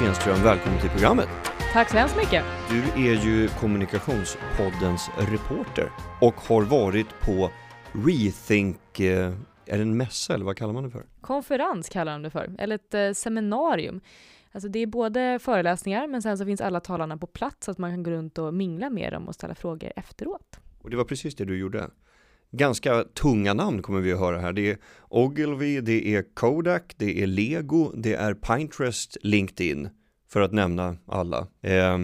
Stenström, välkommen till programmet. Tack så hemskt mycket. Du är ju Kommunikationspoddens reporter och har varit på Rethink, eh, är det en mässa eller vad kallar man det för? Konferens kallar de det för, eller ett eh, seminarium. Alltså det är både föreläsningar men sen så finns alla talarna på plats så att man kan gå runt och mingla med dem och ställa frågor efteråt. Och det var precis det du gjorde. Ganska tunga namn kommer vi att höra här. Det är Ogilvy, det är Kodak, det är Lego, det är Pinterest, LinkedIn, för att nämna alla. Eh,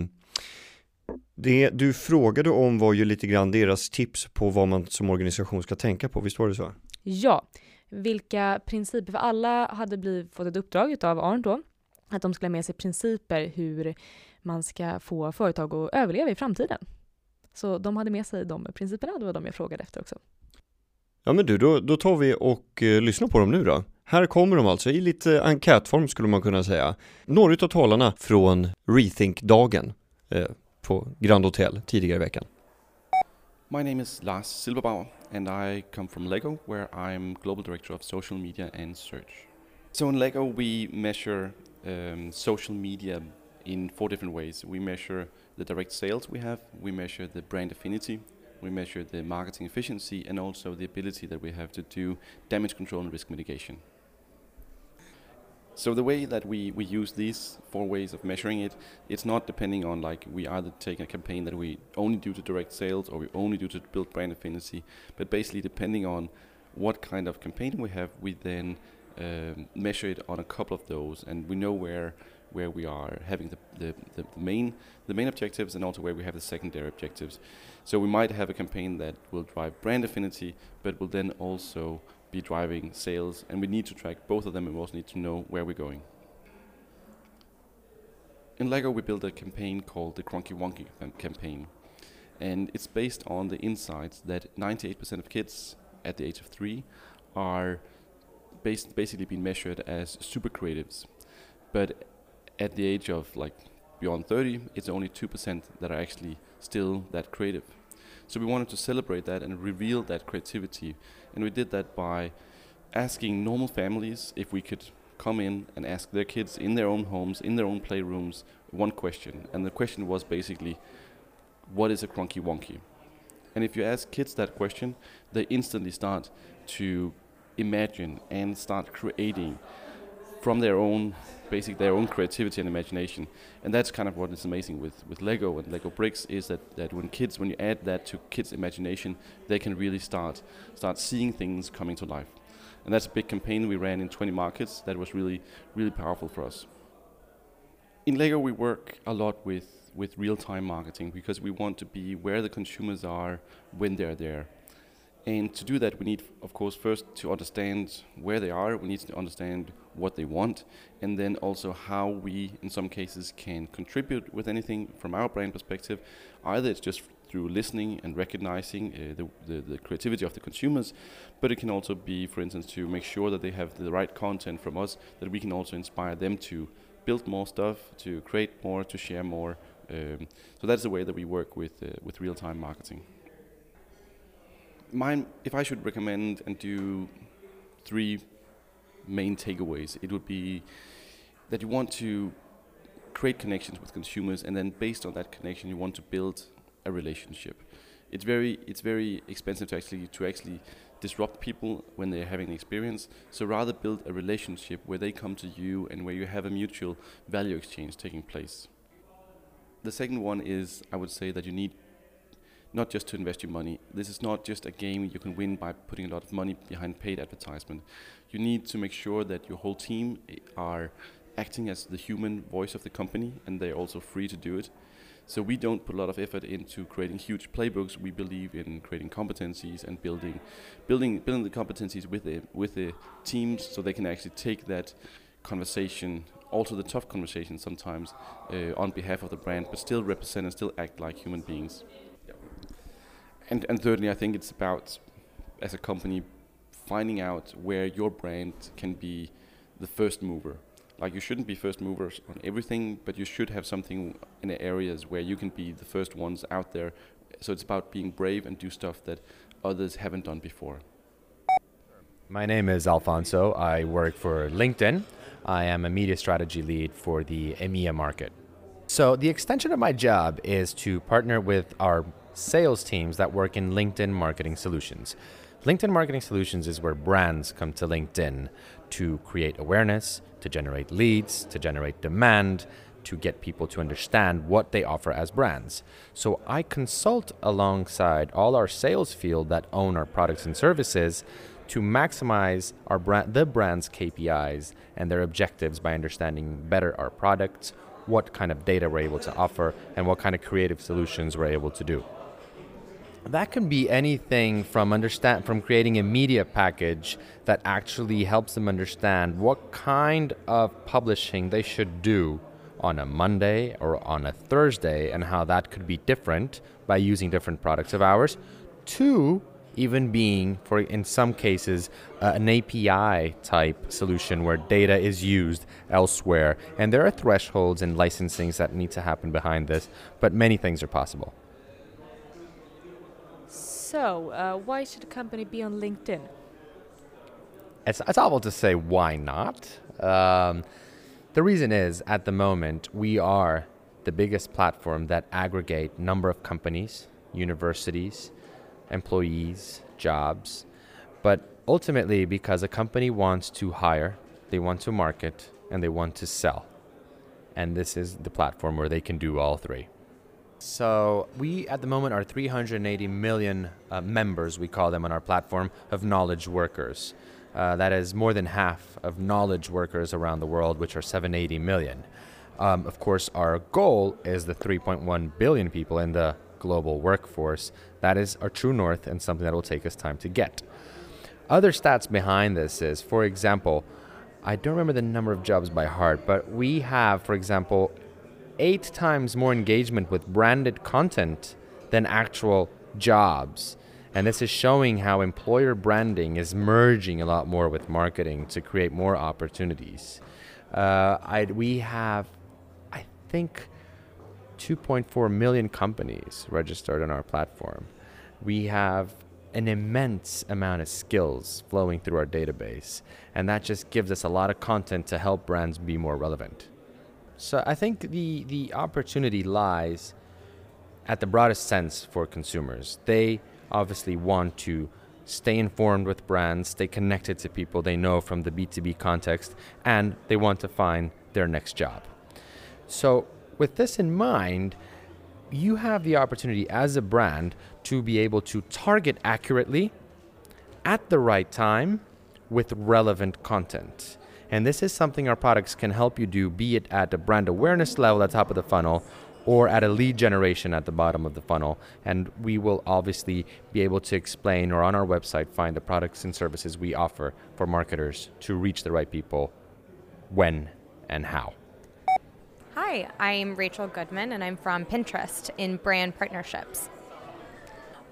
det du frågade om var ju lite grann deras tips på vad man som organisation ska tänka på, visst var det så? Ja, vilka principer, för alla hade blivit, fått ett uppdrag av Arn då, att de skulle ha med sig principer hur man ska få företag att överleva i framtiden. Så de hade med sig de principerna, det var de jag frågade efter också. Ja men du, då, då tar vi och eh, lyssnar på dem nu då. Här kommer de alltså i lite enkätform skulle man kunna säga. Några av talarna från Rethink-dagen eh, på Grand Hotel tidigare i veckan. My name is Lars Silberbauer and I come from Lego where I'm Global Director of Social Media and Search. So in Lego we measure um, social media in four different ways. We measure the direct sales we have, we measure the brand affinity, we measure the marketing efficiency, and also the ability that we have to do damage control and risk mitigation. So the way that we, we use these four ways of measuring it, it's not depending on like we either take a campaign that we only do to direct sales or we only do to build brand affinity, but basically depending on what kind of campaign we have, we then um, measure it on a couple of those, and we know where where we are having the, the, the, main the main objectives and also where we have the secondary objectives. So we might have a campaign that will drive brand affinity, but will then also be driving sales, and we need to track both of them, and we also need to know where we're going. In Lego, we built a campaign called the Kronkiwongi campaign, and it's based on the insights that 98% of kids at the age of three are bas- basically being measured as super creatives, but at the age of like beyond 30, it's only 2% that are actually still that creative. So we wanted to celebrate that and reveal that creativity. And we did that by asking normal families if we could come in and ask their kids in their own homes, in their own playrooms, one question. And the question was basically, what is a kronkiwongi? And if you ask kids that question, they instantly start to imagine and start creating from their own basic their own creativity and imagination. And that's kind of what is amazing with, with lego and lego bricks is that, that when kids when you add that to kids imagination they can really start start seeing things coming to life. And that's a big campaign we ran in 20 markets that was really really powerful for us. In lego we work a lot with with real-time marketing because we want to be where the consumers are when they're there. And to do that, we need, of course, first to understand where they are. We need to understand what they want, and then also how we, in some cases, can contribute with anything from our brand perspective. Either it's just through listening and recognizing uh, the, the, the, creativity of the consumers, but it can also be, for instance, to make sure that they have the right content from us, that we can also inspire them to build more stuff, to create more, to share more. Um, so that's the way that we work with, uh, with real-time marketing mine, if I should recommend and do three main takeaways, it would be that you want to create connections with consumers, and then based on that connection, you want to build a relationship. It's very it's very expensive to actually to actually disrupt people when they're having an experience. So rather build a relationship where they come to you and where you have a mutual value exchange taking place. The second one is I would say that you need not just to invest your money. This is not just a game you can win by putting a lot of money behind paid advertisement. You need to make sure that your whole team are acting as the human voice of the company and they're also free to do it. So we don't put a lot of effort into creating huge playbooks. We believe in creating competencies and building, building, building the competencies with the with the teams, so they can actually take that conversation, also the tough conversation sometimes, uh, on behalf of the brand, but still represent and still act like human beings and and thirdly, I think it's about as a company finding out where your brand can be the first mover. Like you shouldn't be first movers on everything, but you should have something in the areas where you can be the first ones out there. So it's about being brave and do stuff that others haven't done before. My name is Afonso. I work for LinkedIn. I am a media strategy lead for the EMEA market. So, the extension of my job is to partner with our sales teams that work in LinkedIn marketing solutions. LinkedIn marketing solutions is where brands come to LinkedIn to create awareness, to generate leads, to generate demand, to get people to understand what they offer as brands. So I consult alongside all our sales field that own our products and services to maximize our brand, the brand's KPIs and their objectives by understanding better our products, what kind of data we're able to offer, and what kind of creative solutions we're able to do. That can be anything from understand from creating a media package that actually helps them understand what kind of publishing they should do on a Monday or on a Thursday and how that could be different by using different products of ours, to even being, for in some cases, uh, an API type solution where data is used elsewhere. And there are thresholds and licensings that need to happen behind this, but many things are possible. So, uh, why should a company be on LinkedIn? It's, it's awful to say why not. Um, the reason is, at the moment, we are the biggest platform that aggregate number of companies, universities, employees, jobs, but ultimately because a company wants to hire, they want to market, and they want to sell. And this is the platform where they can do all three. So we at the moment are 380 million uh, members, we call them on our platform, of knowledge workers. Uh, that is more than half of knowledge workers around the world, which are 780 million. Um, of course, our goal is the 3.1 billion people in the global workforce. That is our true north and something that will take us time to get. Other stats behind this is, for example, I don't remember the number of jobs by heart, but we have, for example, eight times more engagement with branded content than actual jobs. And this is showing how employer branding is merging a lot more with marketing to create more opportunities. Uh, I, we have, I think, 2.4 million companies registered on our platform. We have an immense amount of skills flowing through our database, and that just gives us a lot of content to help brands be more relevant. So I think the, the opportunity lies at the broadest sense for consumers. They obviously want to stay informed with brands, stay connected to people they know from the B2B context, and they want to find their next job. So, with this in mind, you have the opportunity as a brand to be able to target accurately at the right time with relevant content. And this is something our products can help you do, be it at the brand awareness level at the top of the funnel or at a lead generation at the bottom of the funnel. And we will obviously be able to explain or on our website find the products and services we offer for marketers to reach the right people when and how. Hi, I'm Rachel Goodman and I'm from Pinterest in brand partnerships.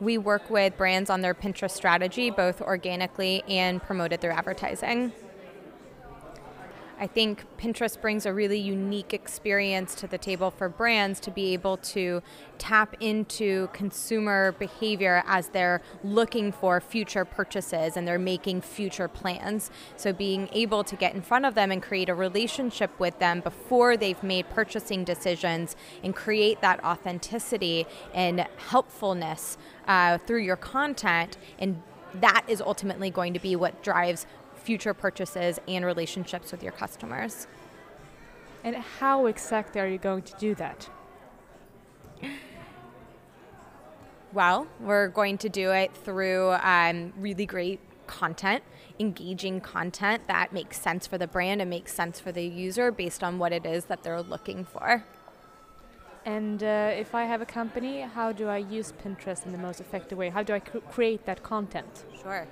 We work with brands on their Pinterest strategy, both organically and promoted through advertising. I think Pinterest brings a really unique experience to the table for brands to be able to tap into consumer behavior as they're looking for future purchases and they're making future plans. So, being able to get in front of them and create a relationship with them before they've made purchasing decisions and create that authenticity and helpfulness uh, through your content and that is ultimately going to be what drives future purchases and relationships with your customers. And how exactly are you going to do that? Well, we're going to do it through um, really great content, engaging content that makes sense for the brand and makes sense for the user based on what it is that they're looking for. And uh, if I have a company, how do I use Pinterest in the most effective way? How do I cr- create that content? Sure.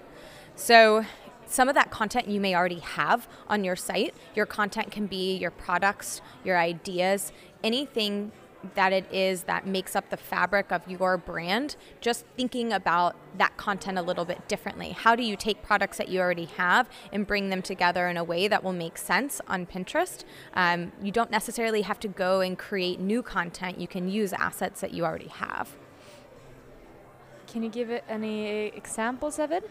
So some of that content you may already have on your site. Your content can be your products, your ideas, anything that it is that makes up the fabric of your brand, just thinking about that content a little bit differently. How do you take products that you already have and bring them together in a way that will make sense on Pinterest? Um, you don't necessarily have to go and create new content, you can use assets that you already have. Can you give any examples of it?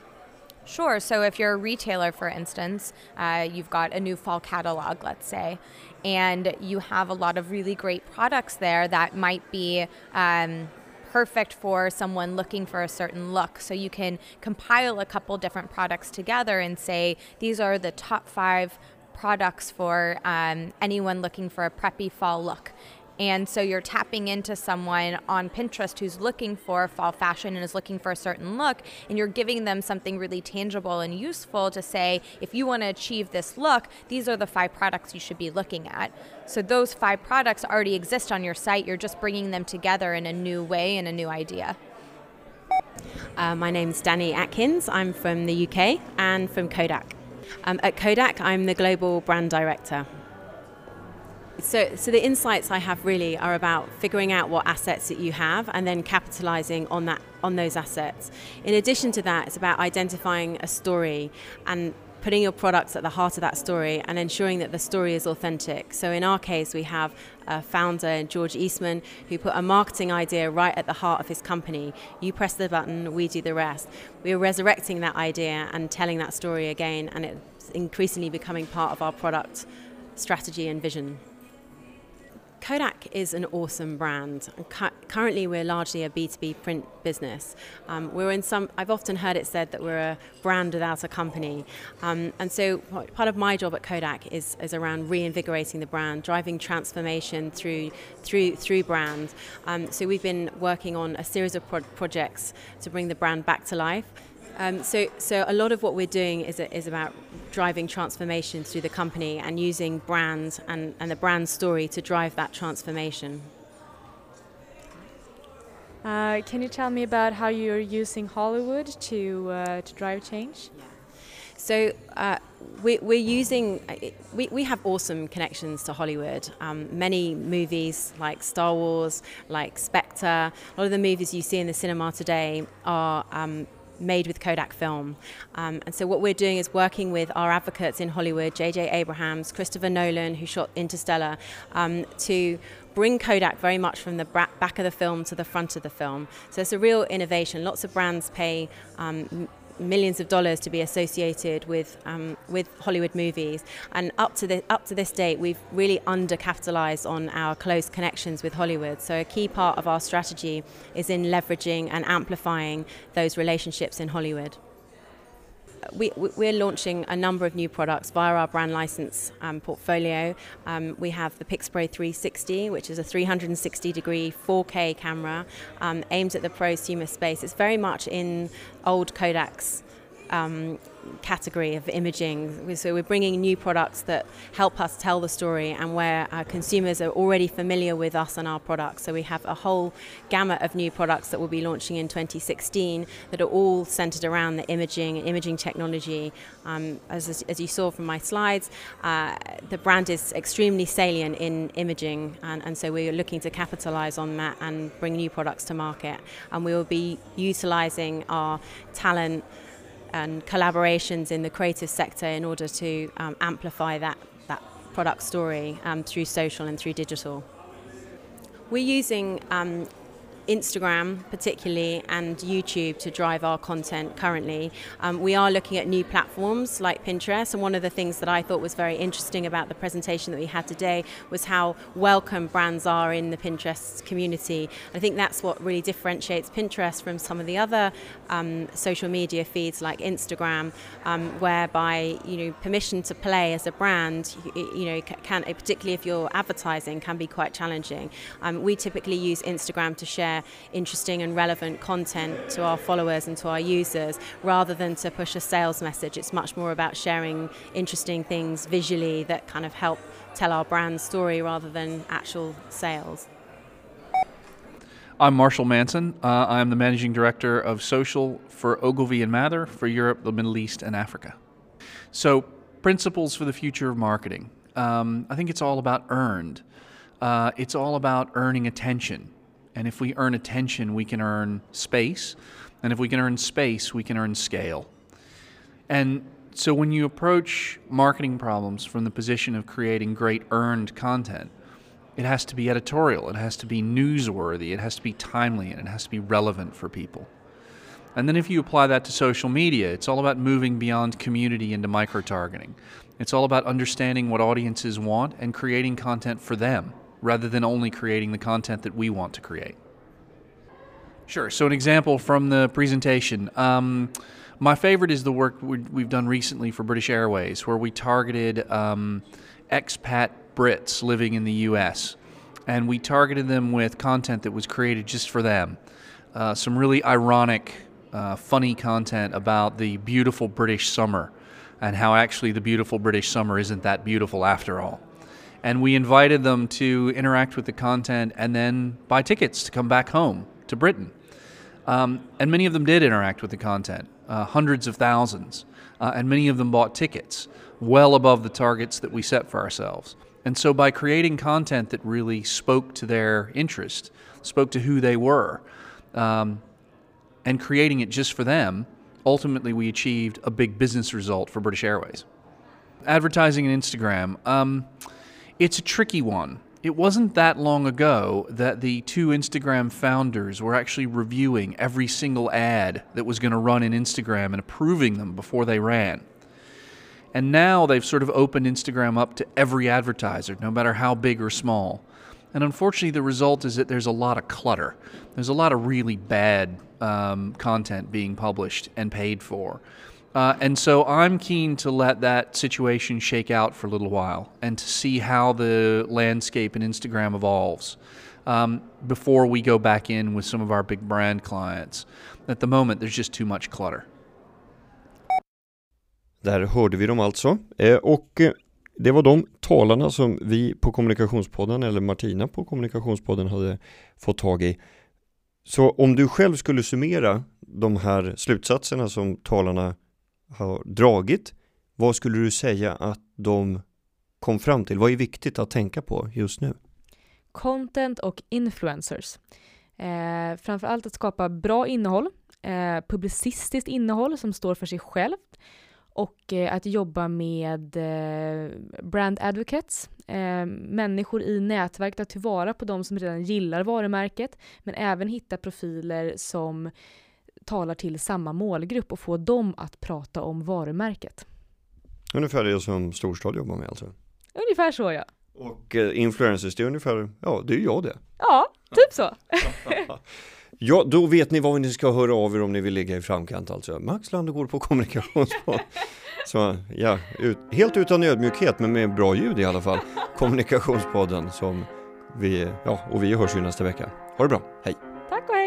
Sure. So if you're a retailer, for instance, uh, you've got a new fall catalog, let's say, and you have a lot of really great products there that might be. Um, perfect for someone looking for a certain look. So you can compile a couple different products together and say, these are the top five products for um, anyone looking for a preppy fall look. And so you're tapping into someone on Pinterest who's looking for fall fashion and is looking for a certain look, and you're giving them something really tangible and useful to say, if you want to achieve this look, these are the five products you should be looking at. So those five products already exist on your site, you're just bringing them together in a new way and a new idea. Uh, my name's Danny Atkins. I'm from the UK and from Kodak. Um, at Kodak, I'm the global brand director. So, so the insights I have really are about figuring out what assets that you have and then capitalizing on that on those assets. In addition to that, it's about identifying a story and putting your products at the heart of that story and ensuring that the story is authentic. So in our case, we have a founder, George Eastman, who put a marketing idea right at the heart of his company. You press the button, we do the rest. We are resurrecting that idea and telling that story again, and it's increasingly becoming part of our product strategy and vision. Kodak is an awesome brand. Currently, we're largely a B2B print business. Um, we're in some. I've often heard it said that we're a brand without a company, um, and so part of my job at Kodak is, is around reinvigorating the brand, driving transformation through through through brand. Um, so we've been working on a series of pro- projects to bring the brand back to life. Um, so, so a lot of what we're doing is, is about driving transformation through the company and using brands and, and the brand story to drive that transformation. Uh, can you tell me about how you're using Hollywood to uh, to drive change? So uh, we, are using, uh, we, we have awesome connections to Hollywood. Um, many movies like Star Wars, like Spectre, a lot of the movies you see in the cinema today are um, made with Kodak film. Um, and so what we're doing is working with our advocates in Hollywood, J.J. Abrams, Christopher Nolan, who shot Interstellar, um, to bring Kodak very much from the back of the film to the front of the film. So it's a real innovation. Lots of brands pay um, millions of dollars to be associated with um, with Hollywood movies. And up to the, up to this date, we've really undercapitalized on our close connections with Hollywood. So a key part of our strategy is in leveraging and amplifying those relationships in Hollywood we, we're launching a number of new products via our brand license um, portfolio. Um, we have the Pixpro 360, which is a 360 degree 4K camera um, aimed at the prosumer space. It's very much in old Kodak's um, category of imaging. So we're bringing new products that help us tell the story and where our consumers are already familiar with us and our products. So we have a whole gamut of new products that we'll be launching in 2016 that are all centered around the imaging and imaging technology. Um, as, as you saw from my slides, uh, the brand is extremely salient in imaging and, and so we're looking to capitalize on that and bring new products to market. And we will be utilizing our talent and collaborations in the creative sector in order to um, amplify that, that product story um, through social and through digital. We're using um, Instagram, particularly, and YouTube to drive our content currently. Um, we are looking at new platforms like Pinterest, and one of the things that I thought was very interesting about the presentation that we had today was how welcome brands are in the Pinterest community. I think that's what really differentiates Pinterest from some of the other um, social media feeds like Instagram, um, whereby you know permission to play as a brand, you, you know, can particularly if you're advertising, can be quite challenging. Um, we typically use Instagram to share share interesting and relevant content to our followers and to our users rather than to push a sales message. It's much more about sharing interesting things visually that kind of help tell our brand story rather than actual sales. I'm Marshall Manson. Uh, I'm the managing director of social for Ogilvy and Mather for Europe, the Middle East, and Africa. So, principles for the future of marketing. Um, I think it's all about earned. Uh, it's all about earning attention. And if we earn attention, we can earn space. And if we can earn space, we can earn scale. And so when you approach marketing problems from the position of creating great earned content, it has to be editorial, it has to be newsworthy, it has to be timely, and it has to be relevant for people. And then if you apply that to social media, it's all about moving beyond community into micro targeting. It's all about understanding what audiences want and creating content for them rather than only creating the content that we want to create. Sure. So, an example from the presentation. Um, my favorite is the work we- have done recently for British Airways, where we targeted um, expat Brits living in the US. And we targeted them with content that was created just for them. Uh, some really ironic, uh, funny content about the beautiful British summer and how actually the beautiful British summer isn't that beautiful after all. And we invited them to interact with the content and then buy tickets to come back home to Britain. Um, and many of them did interact with the content, uh, hundreds of thousands. Uh, and many of them bought tickets, well above the targets that we set for ourselves. And so, by creating content that really spoke to their interest, spoke to who they were, um, and creating it just for them, ultimately we achieved a big business result for British Airways. Advertising and Instagram, um, it's a tricky one. It wasn't that long ago that the two Instagram founders were actually reviewing every single ad that was going to run in Instagram and approving them before they ran. And now they've sort of opened Instagram up to every advertiser, no matter how big or small. And unfortunately, the result is that there's a lot of clutter. There's a lot of really bad um, content being published and paid for. Uh, and so I'm keen to let that situation shake out for a little while and to see how the landscape in Instagram evolves um, before we go back in with some of our big brand clients. At the moment, there's just too much clutter. Där hörde vi dem alltså. Eh, och eh, det var de talarna som vi på Kommunikationspodden, eller Martina på Kommunikationspodden hade fått tag i. Så om du själv skulle summera de här slutsatserna som talarna har dragit, vad skulle du säga att de kom fram till? Vad är viktigt att tänka på just nu? Content och influencers. Eh, framförallt att skapa bra innehåll, eh, publicistiskt innehåll som står för sig självt och eh, att jobba med eh, brand advocates, eh, människor i nätverk, att tillvara på de som redan gillar varumärket, men även hitta profiler som talar till samma målgrupp och få dem att prata om varumärket. Ungefär det som Storstad jobbar med alltså? Ungefär så ja. Och influencers, det är ungefär, ja det är jag det. Ja, typ så. Ja, då vet ni vad ni ska höra av er om ni vill ligga i framkant alltså. Max Landegård på kommunikationspodd. Så ja, ut, helt utan ödmjukhet men med bra ljud i alla fall. Kommunikationspodden som vi, ja, och vi hörs ju nästa vecka. Ha det bra, hej! Tack och hej!